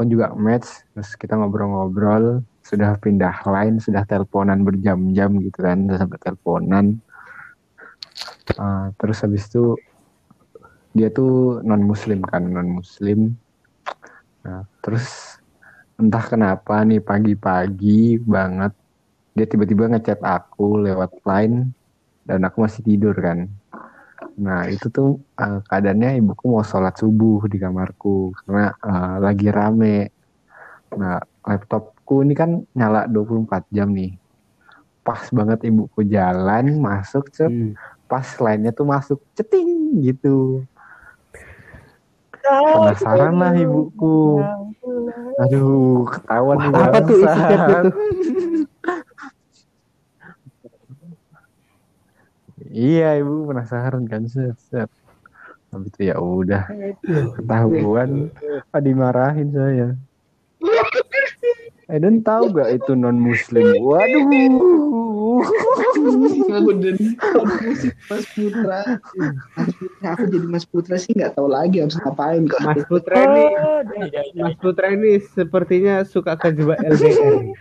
aku juga match terus kita ngobrol-ngobrol sudah pindah line sudah teleponan berjam-jam gitu kan udah sampai teleponan. Ah, terus habis itu dia tuh non muslim kan non muslim nah terus entah kenapa nih pagi-pagi banget dia tiba-tiba ngechat aku lewat line dan aku masih tidur kan nah itu tuh eh, keadaannya ibuku mau sholat subuh di kamarku karena eh, lagi rame. Nah laptopku ini kan nyala 24 jam nih. Pas banget ibuku jalan masuk cet, Hmm. pas lainnya tuh masuk ceting gitu. Penasaran lah ibuku. Aduh ketahuan nih Apa tuh tuh? iya ibu penasaran kan? Set set. Habis itu ya udah ketahuan. Ah, dimarahin saya. Eden tahu gak itu non muslim waduh aku musik Mas Putra Mas Putra aku jadi Mas Putra sih nggak tahu lagi harus ngapain kok Mas Putra ini Oh. Mas Putra ini sepertinya suka kejebak LDR.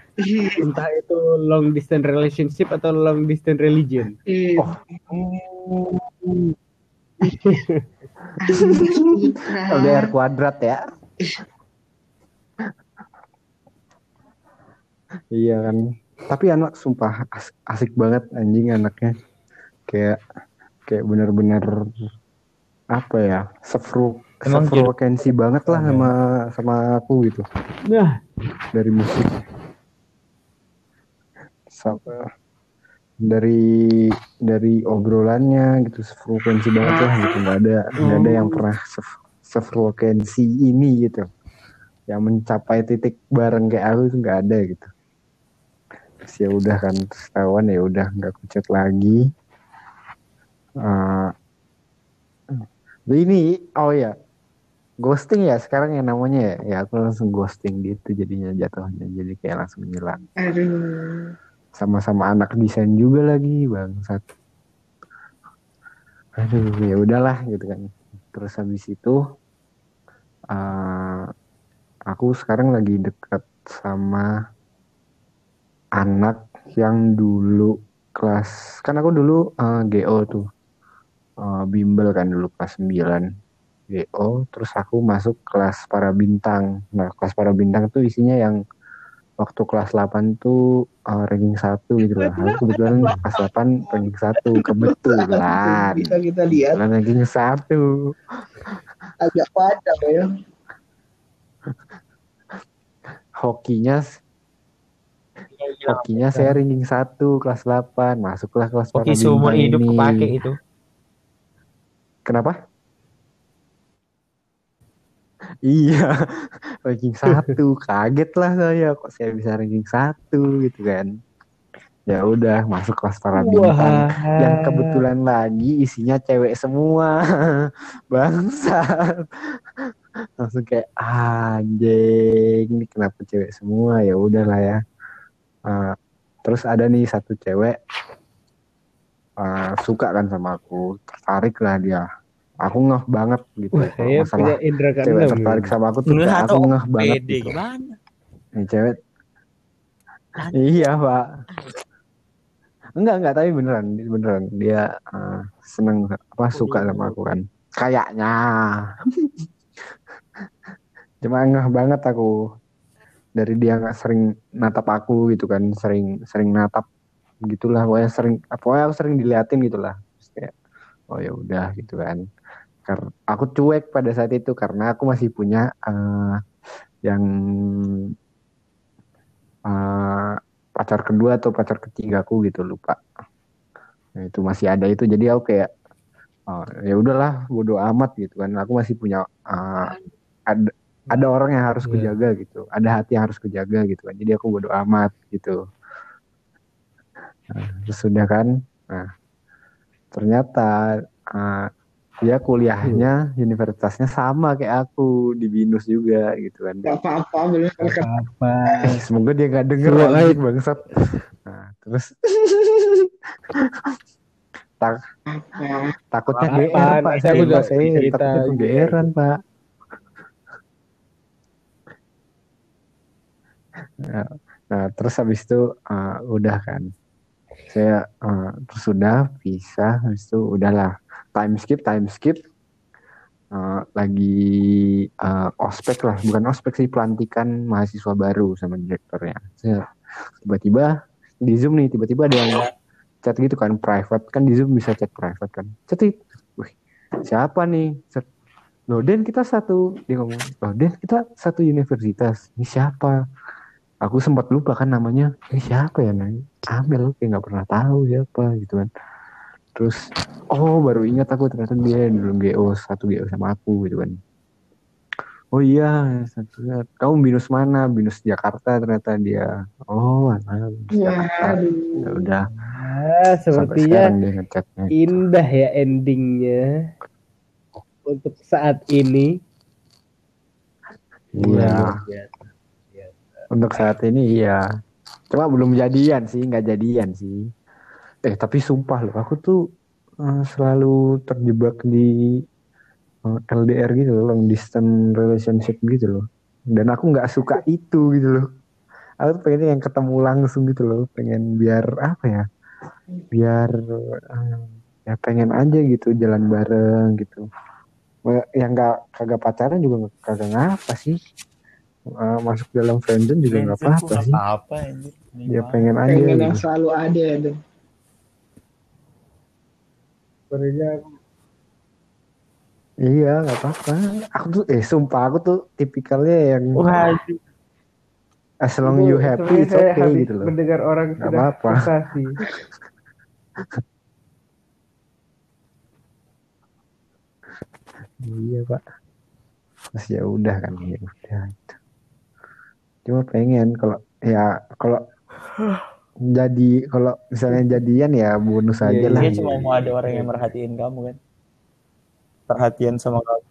Entah itu long distance relationship atau long distance religion. Iya. Putra LDR kuadrat ya. iya kan. Tapi anak sumpah as- asik banget anjing anaknya. Kayak kayak bener-bener apa ya? Sefru sefrekuensi banget lah sama sama aku gitu Nah, dari musik. Sama dari dari obrolannya gitu sefrekuensi banget lah gitu nggak ada nggak ada yang pernah sef- sefrekuensi ini gitu yang mencapai titik bareng kayak aku itu nggak ada gitu terus ya udah kan terus tahuan ya udah nggak kucet lagi. Eh, ini oh ya ghosting ya sekarang yang namanya ya? Ya aku langsung ghosting gitu jadinya jatuhnya. Jadi kayak langsung aduh. Sama-sama anak desain juga lagi bangsat. Aduh ya udahlah gitu kan. Terus habis itu eh, aku sekarang lagi dekat sama anak yang dulu kelas kan aku dulu eh, GO tuh Eh, bimbel kan dulu kelas 9 GO terus aku masuk kelas para bintang nah kelas para bintang tuh isinya yang waktu kelas 8 tuh uh, ranking 1 gitu lah. Aku kebetulan kelas 8 ranking 1 kebetulan. bisa kita lihat Kebetulan ranking 1. agak padam ya Hokinya hokinya saya ranking 1 kelas 8. Masuklah kelas Oke, seumur hidup ini. kepake itu. Kenapa? Iya, ranking satu kaget lah saya kok saya bisa ranking satu gitu kan. Ya udah masuk kelas para bintang. yang kebetulan lagi isinya cewek semua bangsa langsung kayak anjing ini kenapa cewek semua ya udahlah ya Uh, terus ada nih satu cewek uh, suka kan sama aku tertarik lah dia. Aku ngeh banget gitu. Wah, saya masalah cewek keenam. tertarik sama aku tuh satu aku ngeh banget gitu. gimana? Nih cewek. Iya pak. Enggak enggak tapi beneran beneran. Dia uh, seneng apa suka sama aku kan. Kayaknya. Cuma enggak banget aku dari dia nggak sering natap aku gitu kan sering sering natap gitulah pokoknya sering pokoknya aku sering diliatin gitulah. Kayak oh ya udah gitu kan. Karena aku cuek pada saat itu karena aku masih punya uh, yang uh, pacar kedua atau pacar ketiga aku gitu lupa. Nah, itu masih ada itu jadi aku kayak oh, ya udahlah bodo amat gitu kan. Aku masih punya uh, ada ada orang yang harus Iya. kujaga gitu. Ada hati yang harus kujaga gitu kan. Jadi aku bodo amat gitu. Nah, terus sudah kan. Nah ternyata uh, dia kuliahnya universitasnya sama kayak aku di binus juga gitu kan. Gak apa-apa apa Eh, semoga dia nggak denger lagi bangsat. Nah, terus tak, apa? takutnya? GR pak, saya Saya udah juga saya cerita takutnya. GR-an pak. Nah, nah, terus habis itu uh, udah kan, saya uh, terus udah bisa, habis itu udahlah time skip, time skip. Uh, lagi uh, ospek lah, bukan ospek sih pelantikan mahasiswa baru sama direkturnya. Tiba-tiba di Zoom nih, tiba-tiba ada yang chat gitu kan private kan di Zoom bisa chat private kan. Chat wih siapa nih? Set, Loh Den kita satu dia ngomong, loh Den kita satu universitas. Ini siapa? Aku sempat lupa kan namanya. Ini siapa ya nanya? Amel kayak nggak pernah tahu siapa gitu kan. Terus oh baru ingat aku ternyata dia dulu GO satu GO sama aku gitu kan. Oh iya, satu kamu binus mana? Binus Jakarta ternyata dia. Oh, mana binus Jakarta. Ya udah, Ah, sampai sepertinya dia indah ya endingnya untuk saat ini. Iya, biasa. Untuk saat ini iya. Cuma belum jadian sih, nggak jadian sih. eh tapi sumpah loh aku tuh eh, selalu terjebak di eh, LDR gitu loh long distance relationship gitu loh dan aku nggak suka itu gitu loh aku tuh pengen yang ketemu langsung gitu loh pengen biar apa ya biar eh, ya pengen aja gitu jalan bareng gitu yang nggak kagak pacaran juga kagak ngapa sih Eh, masuk dalam friendzone juga nggak apa-apa sih apa-apa ya mah. pengen aja pengen gitu. yang selalu ada dan Iya, nggak apa-apa. Aku tuh, eh sumpah aku tuh tipikalnya yang Waduh. as long you happy, it's Sebenarnya saya okay gitu loh. mendengar orang Nggak sudah apa-apa. frustasi. Iya pak. Terus ya udah kan, ya udah itu. Cuma pengen kalau ya kalau jadi kalau misalnya jadian ya bonus Iya, aja lah. Dia iya. cuma mau ada orang yang merhatiin kamu kan. Perhatian sama kamu.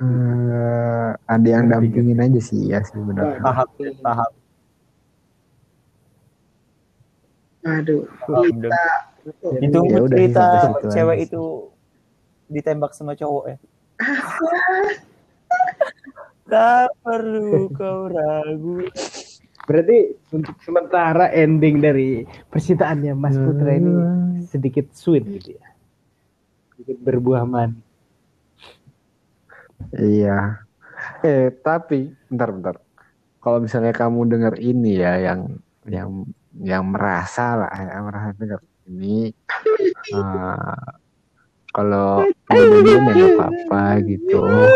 Eh, ada yang dampingin aja sih ya sih benar. Tahap tahap. aduh kita Ditunggu Ya udah sih, cerita cewek itu ditembak sama cowok ya. Tak perlu kau ragu. Berarti untuk sementara ending dari percintaannya Mas Putra ini sedikit sweet gitu ya. Sedikit berbuah manis. Iya. Eh tapi bentar bentar. Kalau misalnya kamu dengar ini ya yang yang yang merasa lah yang merasa dengar ini eh, kalau kemudian ya nggak apa-apa gitu.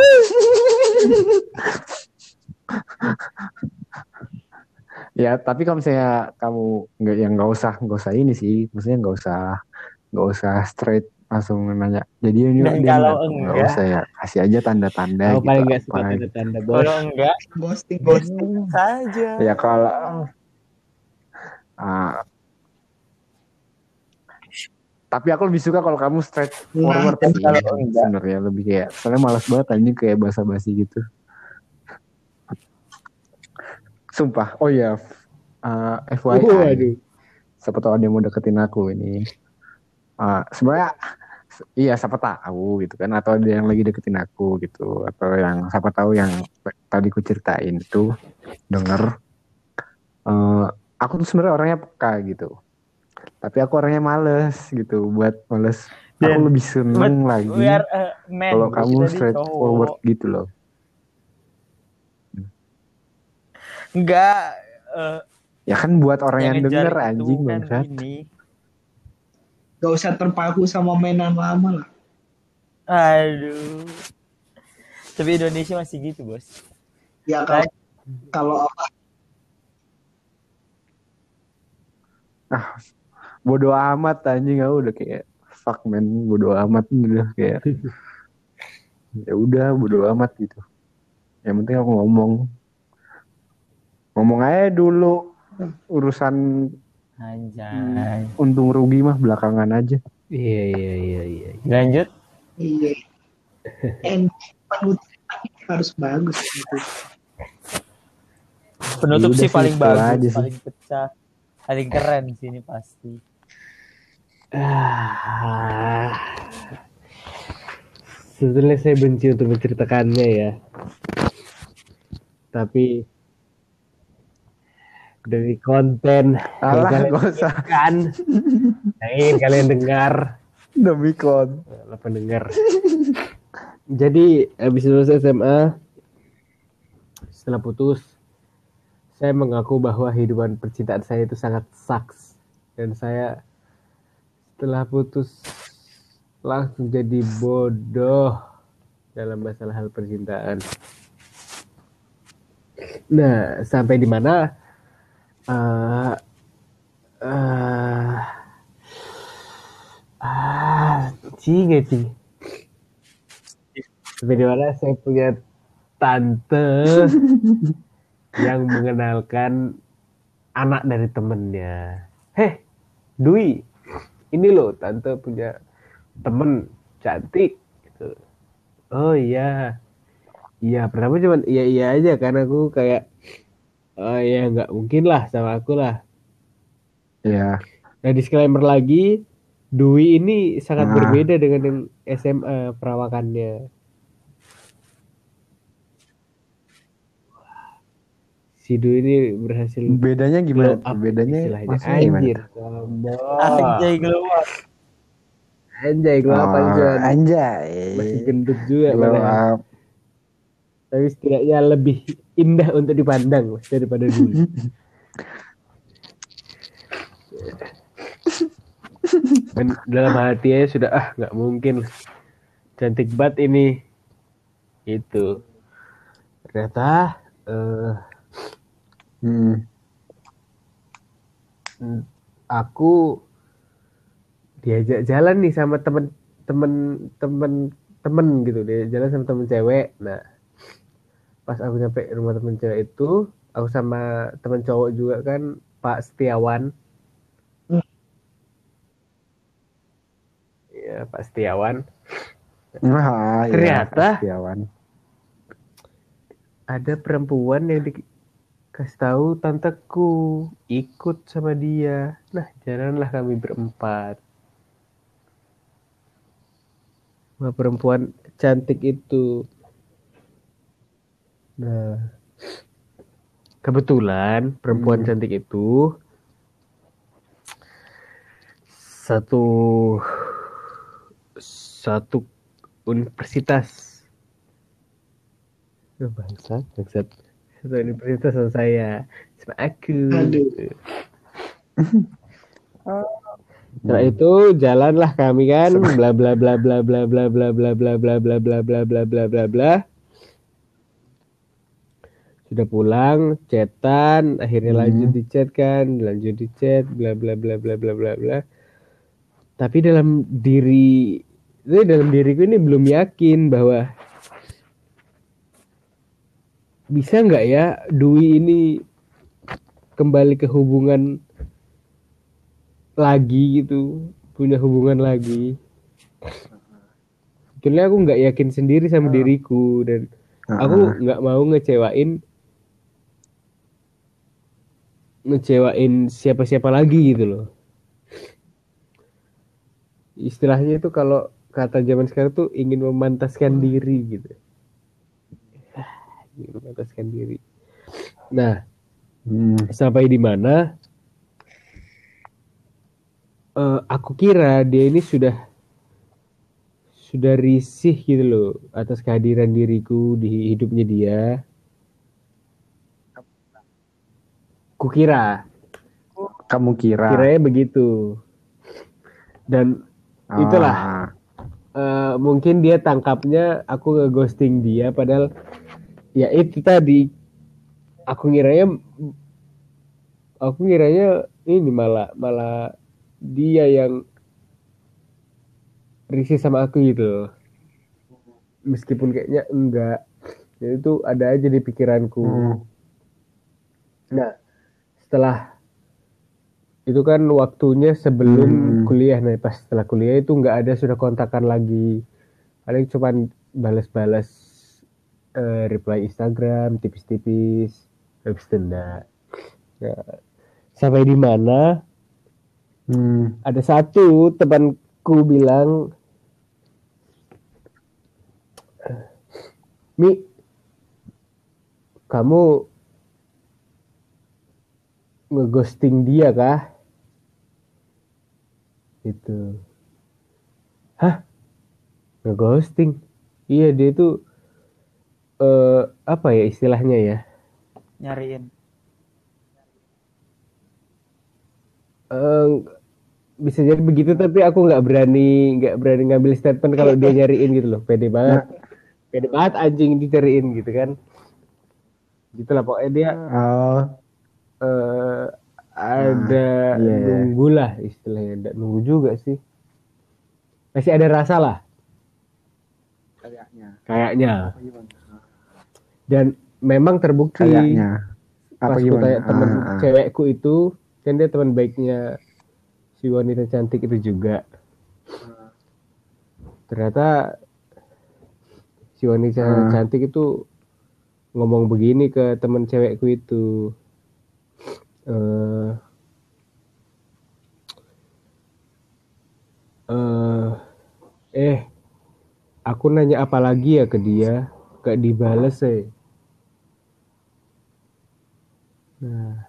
ya tapi kalau misalnya kamu nggak yang nggak usah nggak usah ini sih maksudnya nggak usah nggak usah straight langsung nanya jadi ini Dan dia kalau nggak- nggak enggak? usah ya kasih aja tanda-tanda gitu paling nggak suka tanda-tanda bos. Kalau enggak, ghosting ghosting saja. ya kalau ah, tapi aku lebih suka kalau kamu straight forward Nah, kalau enggak. sebenarnya lebih kayak soalnya malas banget anjing kayak basa-basi gitu. Sumpah. Oh ya ah, FYI Waduh. siapa tahu ada yang mau deketin aku ini. Ah, sebenarnya iya siapa tahu gitu kan. Atau ada yang lagi deketin aku gitu. Atau yang siapa tahu yang tadi ku ceritain itu denger. Eh, aku tuh sebenarnya orangnya peka gitu tapi aku orangnya males gitu buat males aku Dan- lebih seneng lagi man. kalau kamu straight cowok. forward gitu loh Enggak. eh, ya kan buat orang yang, ngejar denger itu anjing kan bangsat ini. gak usah terpaku sama mainan lama lah Aduh. Tapi Indonesia masih gitu, Bos. ya kalau kalau apa bodoh amat anjing aku udah kayak fuck man bodoh amat udah kayak ya udah bodoh amat gitu yang penting aku ngomong ngomong aja dulu urusan Anjay. untung rugi mah belakangan aja Iya iya iya iya. Lanjut. iya harus bagus gitu. Penutup Ya udah sih sih, paling bagus, sih. paling pecah. Paling keren sih ini pasti. Ah. Sebetulnya saya benci untuk menceritakannya ya. Tapi dari konten alah kalian usah kan, nah, ingin kalian dengar demi kon Lah, pendengar. Jadi habis lulus SMA setelah putus saya mengaku bahwa kehidupan percintaan saya itu sangat sucks dan saya setelah putus langsung jadi bodoh dalam masalah hal percintaan. Nah, sampai di mana eh eh Ah, cing cing. Sampai di mana saya punya tante yang mengenalkan anak dari temennya. Heh, Dwi, ini loh tante punya temen cantik. Gitu. Oh iya, iya pertama cuman iya iya aja karena aku kayak oh ya nggak mungkin lah sama aku lah ya nah disclaimer lagi Dwi ini sangat Ah. berbeda dengan yang SMA perawakannya si Dwi ini berhasil bedanya gimana up bedanya anjir Sombong. Anjay keluar. anjay glow up Oh, anjuran. anjay masih gendut juga Glow up. tapi setidaknya lebih indah untuk dipandang Mas, daripada dulu. Dan dalam hatinya sudah ah nggak mungkin cantik banget ini itu ternyata eh, Hmm. aku diajak jalan nih sama temen temen temen temen gitu. Dia jalan sama temen cewek. Nah pas aku nyampe rumah temen cewek itu aku sama temen cowok juga kan Pak Setiawan. Ya Pak Setiawan. Wah, iya, Ternyata- Setiawan. ada perempuan yang dikasih tahu tanteku ikut sama dia nah jalanlah kami berempat sama perempuan cantik itu nah kebetulan perempuan Hmm. cantik itu satu satu universitas bangsat, bangsat. Satu universitas sama saya, sama aku. Aduh. Setelah itu jalanlah kami kan, bla bla bla bla bla bla bla bla bla bla bla bla bla bla bla bla bla. Sudah pulang, chatan, akhirnya Hmm. lanjut di chat kan, lanjut di chat, bla bla bla bla bla bla bla. Tapi dalam diri, dalam diriku ini belum yakin bahwa bisa nggak ya Dwi ini kembali ke hubungan lagi gitu? Punya hubungan lagi. Sebetulnya aku nggak yakin sendiri sama diriku dan aku nggak mau ngecewain ngecewain siapa-siapa lagi gitu loh. Istilahnya itu kalau kata zaman sekarang tuh ingin memantaskan diri gitu diri nah Hmm. sampai di mana eh, aku kira dia ini sudah sudah risih gitu loh atas kehadiran diriku di hidupnya dia. Kukira, Kamu kira? kiranya begitu. Dan itulah. Ah, eh, mungkin dia tangkapnya aku ngeghosting dia padahal ya itu tadi aku ngiranya aku ngiranya ini malah malah dia yang risih sama aku gitu meskipun kayaknya enggak ya itu ada aja di pikiranku hmm. Nah, setelah itu kan waktunya sebelum Hmm. kuliah nih, pas setelah kuliah itu nggak ada sudah kontakan lagi. Paling cuman balas-balas eh, reply Instagram tipis-tipis, habis enggak. Nah, sampai di mana? Hmm. ada satu temanku bilang Mi kamu ngeghosting dia kah? Itu hah? Ngeghosting? Iya dia itu eh apa ya istilahnya ya? Nyariin. Eh, bisa jadi begitu tapi aku nggak berani nggak berani ngambil statement kalau dia nyariin gitu loh. Pede banget. Pede banget anjing dicariin gitu kan. Gitulah pokoknya dia Oh, eh ada iya. nunggu lah istilahnya. Nggak nunggu juga sih. Masih ada rasa lah. Kayaknya. kayaknya dan memang terbukti Kayaknya. Apa pas gimana? tanya temen Ah, ah. cewekku itu kan dia teman baiknya si wanita cantik itu juga ternyata si wanita Ah. cantik itu ngomong begini ke temen cewekku itu eh eh eh aku nanya apa lagi ya ke dia gak dibales eh. Nah.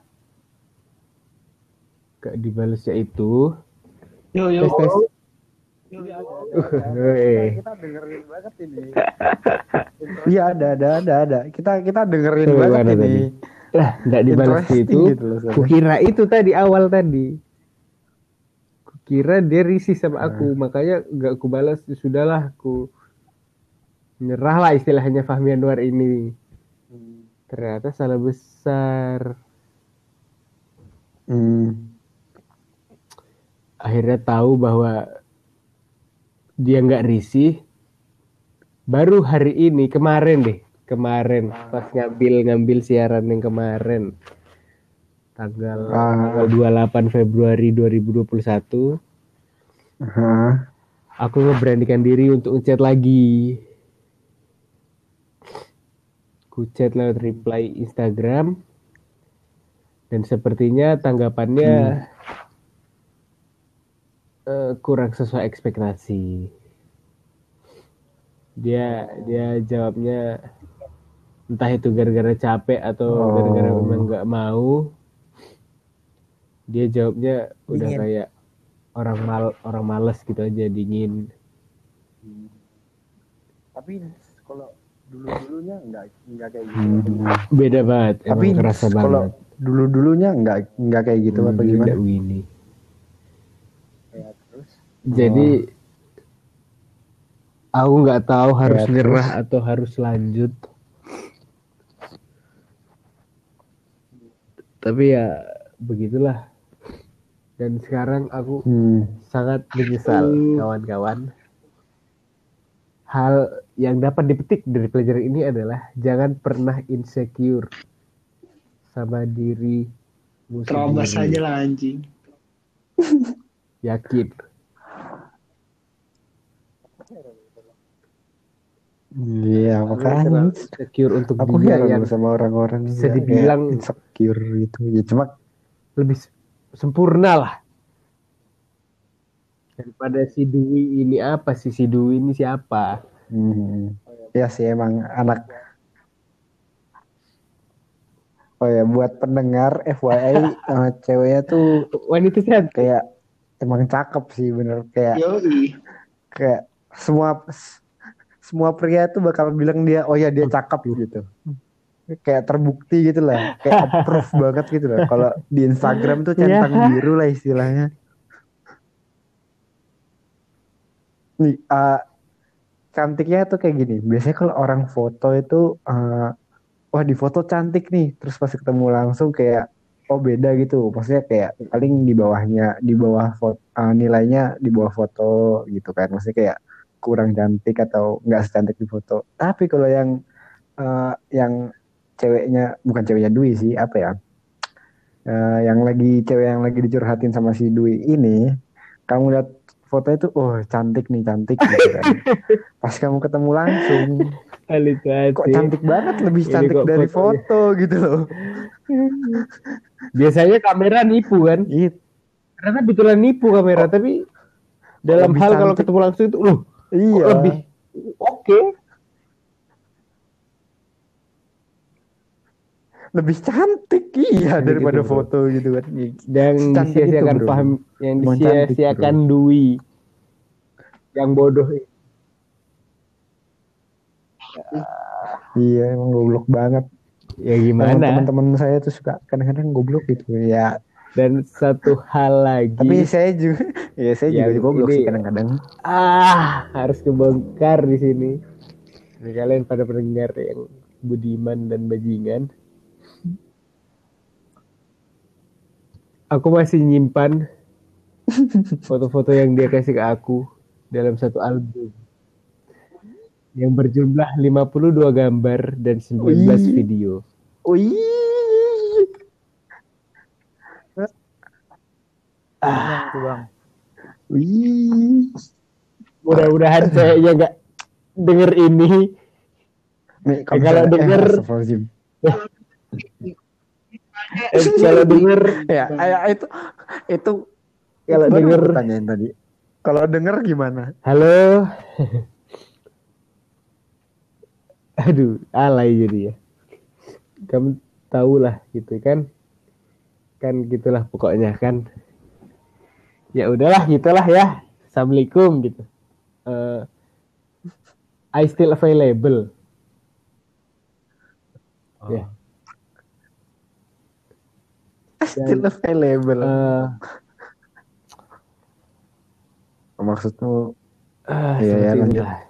Gak dibales ya itu. Yo yo. tes tes. Eh, kita dengerin banget ini. Iya ada ada ada ada. Kita kita dengerin Tuh, banget ini. tadi? lah nggak dibales Interesting itu gitu loh, kukira itu tadi awal tadi. Kukira dia risih sama aku. Makanya nggak aku balas ya sudahlah aku nyerah lah istilahnya Fahmi Anwar ini. Ternyata salah besar. Hmm. akhirnya tahu bahwa dia nggak risih. Baru hari ini kemarin deh. Kemarin pas ngambil ngambil siaran yang kemarin. Tanggal Ah. tanggal 28 Februari 2021 Hah. aku ngeberanikan diri untuk ngechat lagi ku chat lewat reply Instagram. Dan sepertinya tanggapannya eh, kurang sesuai ekspektasi. Dia dia jawabnya entah itu gara-gara capek atau Oh. gara-gara memang nggak mau. Dia jawabnya udah Dingin. kayak orang mal orang males gitu aja dingin. Tapi kalau dulu dulunya enggak enggak kayak gitu. Hmm. beda banget Tapi kerasa kalau banget dulu dulunya nggak nggak kayak gitu apa Dulu gimana? nggak Winnie. Ya, terus jadi aku nggak tahu harus Ya, nyerah atau harus lanjut tapi ya begitulah dan sekarang aku Hmm. sangat menyesal kawan-kawan hal yang dapat dipetik dari pelajaran ini adalah jangan pernah insecure sama diri Terobos aja lah anjing. yakin? Iya makanya insecure untuk aku dia yang sama orang-orang bisa yang dibilang- kayak insecure gitu. Ya cuma lebih sempurna lah. Daripada si Dwi ini apa sih? Si Dwi ini siapa hmm, ya sih emang anak Oh ya buat pendengar FYI eh, ceweknya tuh wanita sehat kayak emang cakep sih bener. Kayak Yoi. kayak semua semua pria tuh bakal bilang dia oh ya dia cakep gitu. Kayak terbukti gitu lah. Kayak approve banget gitu loh kalau di Instagram tuh centang Ya. biru lah istilahnya. Nih eh, cantiknya tuh kayak gini. Biasanya kalau orang foto itu eh, wah di foto cantik nih. Terus pas ketemu langsung kayak oh beda gitu. Maksudnya kayak paling di bawahnya di bawah foto nilainya di bawah foto gitu kan. Maksudnya kayak kurang cantik atau nggak secantik di foto. Tapi kalau yang eh, yang ceweknya bukan ceweknya Dwi sih apa ya? Eh, yang lagi cewek yang lagi dicurhatin sama si Dwi ini kamu lihat fotonya tuh oh cantik nih cantik gitu kan. Pas kamu ketemu langsung. Kok cantik banget lebih cantik dari fotonya. foto gitu loh. Biasanya kamera nipu kan? It, ternyata betulan nipu kamera tapi dalam lebih hal kalau cantik. ketemu langsung itu loh iya. lebih oke lebih cantik. Iya Cantik daripada itu, bro. foto gitu kan. Yang Secantik itu, disia-siakan bro. paham yang disia-siakan Dwi. Yang bodoh. Iya emang goblok banget. Ya gimana teman-teman saya tuh suka kadang-kadang goblok gitu. Ya. Dan satu hal lagi. Tapi saya juga ya saya juga Yang goblok sih. kadang-kadang. Ah harus kebongkar di sini. Ini kalian pada pendengar yang budiman dan bajingan aku masih nyimpan foto-foto yang dia kasih ke aku dalam satu album yang berjumlah 52 gambar dan 19 Wih. video Yang tuh bang. wih. mudah-mudahan kayaknya nggak denger ini Nih, kalau denger-. Eh, kalau denger Ya, itu itu kalau denger tanyain tadi. Kalau denger gimana? halo. Aduh alay jadi ya. Kamu tahu lah gitu kan? Kan gitulah pokoknya kan. Ya udahlah gitulah ya. Assalamualaikum gitu. Eh, I still available. Ya Still available. Eh, Maksudmu Iya, ya, seperti lanjut. itulah.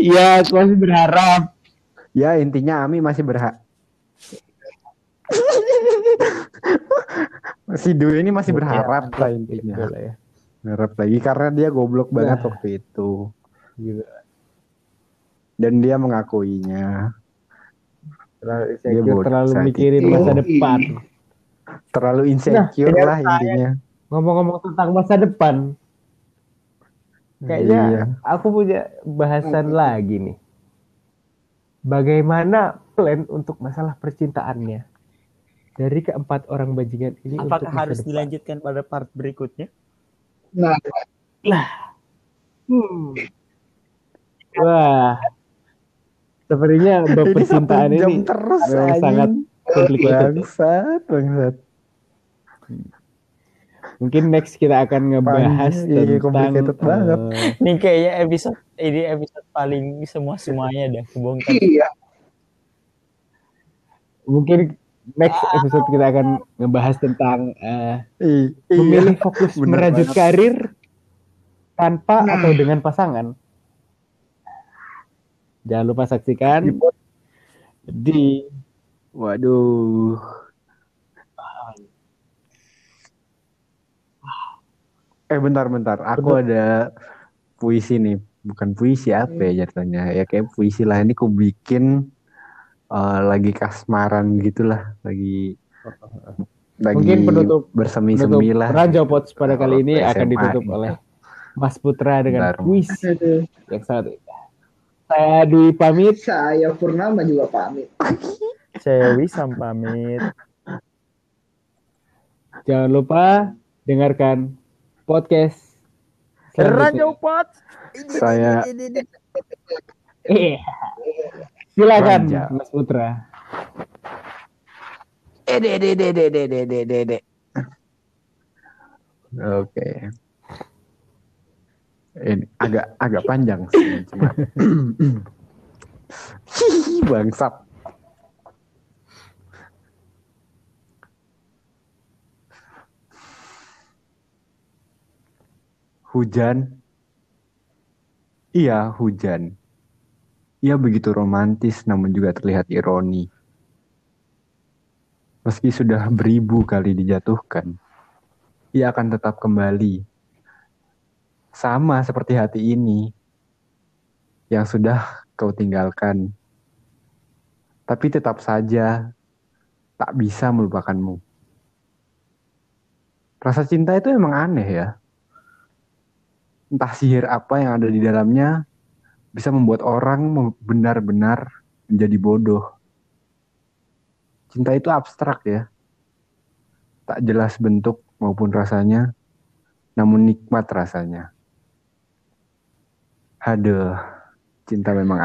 Iya, aku masih berharap. ya intinya Ami masih berhak. si Dwi ini masih berharap lah intinya. Gitu ya. Berharap lagi karena dia goblok banget Nah. waktu itu. Gitu. Dan dia mengakuinya. Terlalu, Dia insecure, bodoh, terlalu sakit. mikirin masa Yoi. depan. Terlalu insecure Nah, lah intinya. Ngomong-ngomong tentang masa depan, kayaknya Iya. aku punya bahasan lagi nih. Bagaimana plan untuk masalah percintaannya dari keempat orang bajingan ini untuk Apakah harus depan? dilanjutkan pada part berikutnya? Nah, Hmm. Wah, sepertinya bab Ini percintaan jam ini terus memang sangat complicated. bangsat, bangsat. Mungkin next kita akan ngebahas Panjang, iya, tentang complicated banget. Ini kayaknya episode ini episode paling semua semuanya dah kebongkar. iya. mungkin next episode kita akan ngebahas tentang eh, I- memilih iya. fokus merajut banget. karir tanpa Nah. atau dengan pasangan. Jangan lupa saksikan di Waduh. Eh bentar-bentar, aku ada puisi nih, bukan puisi apa ya jatuhnya, ya kayak puisi lah. Ini ku bikin eh, lagi kasmaran gitulah, lagi lagi Mungkin penutup- bersemi-semi lah. Ranjau Pots pada kali ini SMA akan ditutup ini. oleh Mas Putra dengan Bentar. puisi yang sangat indah. Saya Dwi pamit. saya Purnama juga pamit. Saya Wisam pamit. Jangan lupa dengarkan podcast Ranjau. Pot. Saya Iya. Silakan. Mas Putra. Ede, ede, ede, ede, ede, ede, ede, ede. Oke. Ini agak agak panjang sih, cuma bangsat. Hujan. Iya, hujan. Ia begitu romantis namun juga terlihat ironi. Meski sudah beribu kali dijatuhkan, ia akan tetap kembali. Sama seperti hati ini yang sudah kau tinggalkan. Tapi tetap saja tak bisa melupakanmu. Rasa cinta itu emang aneh ya. Entah sihir apa yang ada di dalamnya bisa membuat orang benar-benar menjadi bodoh. Cinta itu abstrak ya. Tak jelas bentuk maupun rasanya, namun nikmat rasanya. Haduh, cinta memang